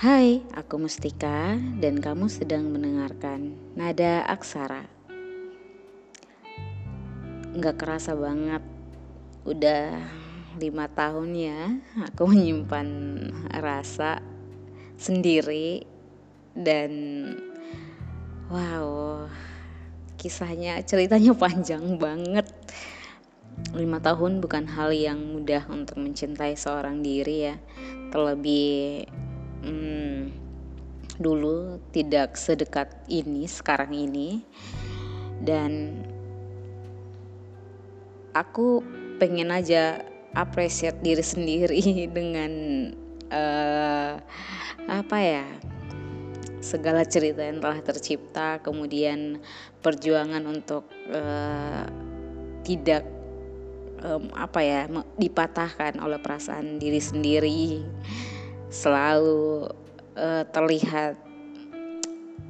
Hai, aku Mustika dan kamu sedang mendengarkan Nada Aksara. Nggak kerasa banget, udah lima tahun ya aku menyimpan rasa sendiri dan wow, kisahnya ceritanya panjang banget. Lima tahun bukan hal yang mudah untuk mencintai seorang diri ya, terlebih hmm, dulu tidak sedekat ini sekarang ini. Dan aku pengen aja appreciate diri sendiri dengan uh, apa ya segala cerita yang telah tercipta kemudian perjuangan untuk uh, tidak um, apa ya dipatahkan oleh perasaan diri sendiri selalu uh, terlihat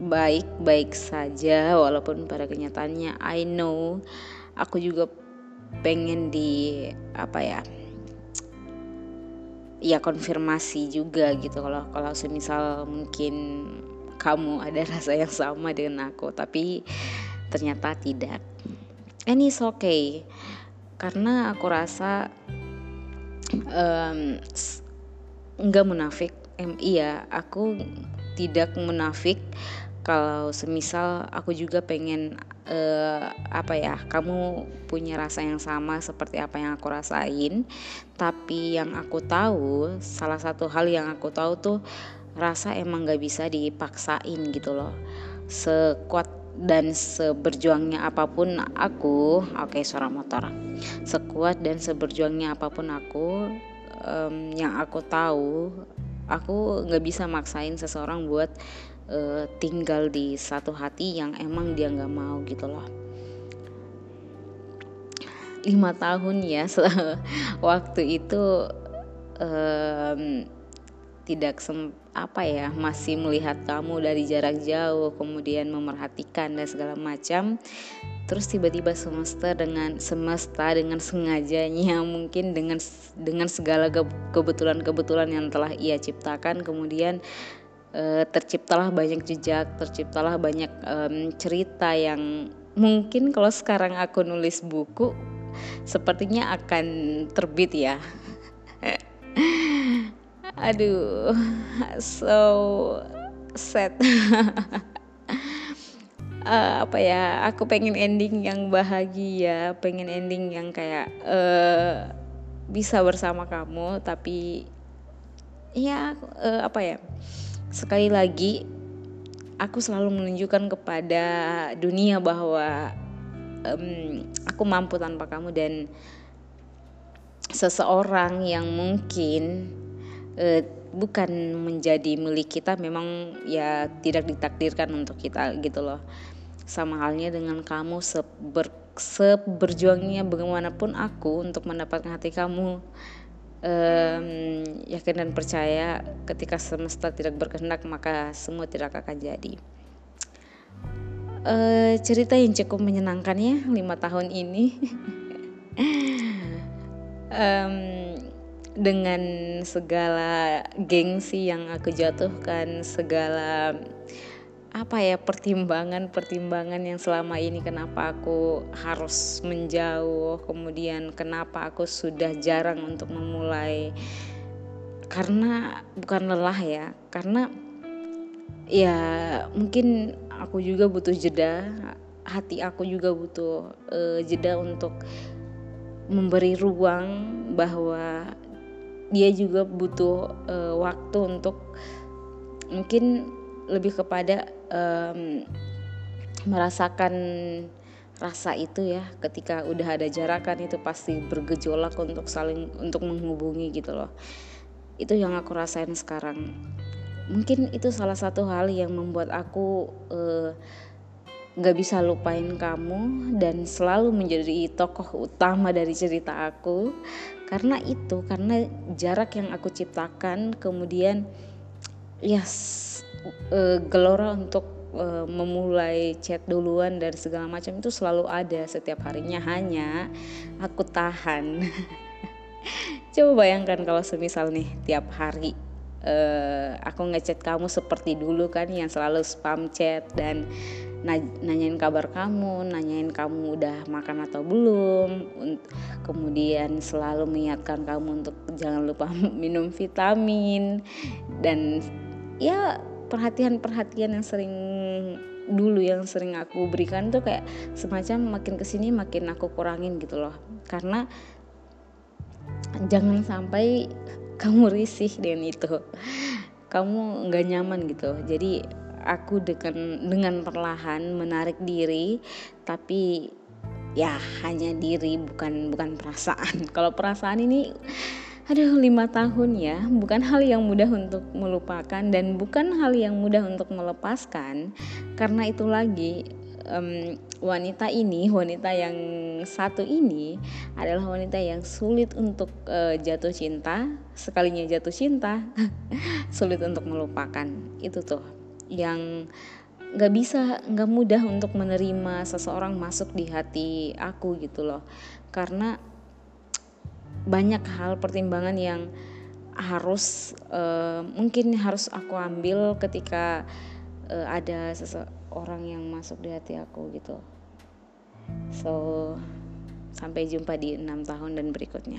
baik-baik saja walaupun pada kenyataannya I know aku juga pengen di apa ya ya konfirmasi juga gitu kalau kalau semisal mungkin kamu ada rasa yang sama dengan aku tapi ternyata tidak. And it's okay. Karena aku rasa um, nggak munafik. Em iya aku tidak munafik. Kalau semisal aku juga pengen uh, apa ya kamu punya rasa yang sama seperti apa yang aku rasain. Tapi yang aku tahu salah satu hal yang aku tahu tuh rasa emang gak bisa dipaksain gitu loh. Sekuat dan seberjuangnya apa pun aku oke okay, suara motor. Sekuat dan seberjuangnya apa pun aku um, yang aku tahu aku nggak bisa maksain seseorang buat uh, tinggal di satu hati yang emang dia nggak mau gitu loh. Lima tahun ya waktu itu um, tidak sem apa ya masih melihat kamu dari jarak jauh kemudian memerhatikan dan segala macam. Terus tiba-tiba semesta dengan semesta dengan sengajanya mungkin dengan dengan segala kebetulan-kebetulan yang telah ia ciptakan kemudian e, terciptalah banyak jejak terciptalah banyak e, cerita yang mungkin kalau sekarang aku nulis buku sepertinya akan terbit ya aduh so sad. Uh, apa ya aku pengen ending yang bahagia pengen ending yang kayak uh, bisa bersama kamu tapi ya uh, apa ya sekali lagi aku selalu menunjukkan kepada dunia bahwa um, aku mampu tanpa kamu dan seseorang yang mungkin uh, bukan menjadi milik kita memang ya tidak ditakdirkan untuk kita gitu loh. Sama halnya dengan kamu seber, seberjuangnya bagaimanapun aku untuk mendapatkan hati kamu um, yakin dan percaya ketika semesta tidak berkehendak maka semua tidak akan jadi. Uh, cerita yang cukup menyenangkan ya lima tahun ini. Um, dengan segala gengsi yang aku jatuhkan segala apa ya pertimbangan-pertimbangan yang selama ini kenapa aku harus menjauh kemudian kenapa aku sudah jarang untuk memulai. Karena bukan lelah ya karena ya mungkin aku juga butuh jeda hati aku juga butuh uh, jeda untuk memberi ruang bahwa dia juga butuh uh, waktu untuk mungkin lebih kepada um, merasakan rasa itu ya ketika udah ada jarakan itu pasti bergejolak untuk saling untuk menghubungi gitu loh. Itu yang aku rasain sekarang. Mungkin itu salah satu hal yang membuat aku uh, gak bisa lupain kamu dan selalu menjadi tokoh utama dari cerita aku. Karena itu karena jarak yang aku ciptakan kemudian yes uh, gelora untuk uh, memulai chat duluan dari segala macam itu selalu ada setiap harinya. Hanya aku tahan. Coba bayangkan kalau semisal nih tiap hari uh, aku ngechat kamu seperti dulu kan yang selalu spam chat dan nanyain kabar kamu, nanyain kamu udah makan atau belum, kemudian selalu mengingatkan kamu untuk jangan lupa minum vitamin. Dan ya perhatian-perhatian yang sering dulu yang sering aku berikan tuh kayak semacam makin ke sini makin aku kurangin gitu loh. Karena jangan sampai kamu risih dengan itu. Kamu nggak nyaman gitu. Jadi aku dengan dengan perlahan menarik diri tapi ya hanya diri bukan bukan perasaan. Kalau perasaan ini aduh lima tahun ya bukan hal yang mudah untuk melupakan dan bukan hal yang mudah untuk melepaskan. Karena itu lagi um, wanita ini, wanita yang satu ini adalah wanita yang sulit untuk uh, jatuh cinta, sekalinya jatuh cinta, sulit untuk melupakan. Itu tuh yang nggak bisa, nggak mudah untuk menerima seseorang masuk di hati aku gitu loh, karena banyak hal pertimbangan yang harus uh, mungkin harus aku ambil ketika uh, ada seseorang yang masuk di hati aku gitu. So sampai jumpa di enam tahun dan berikutnya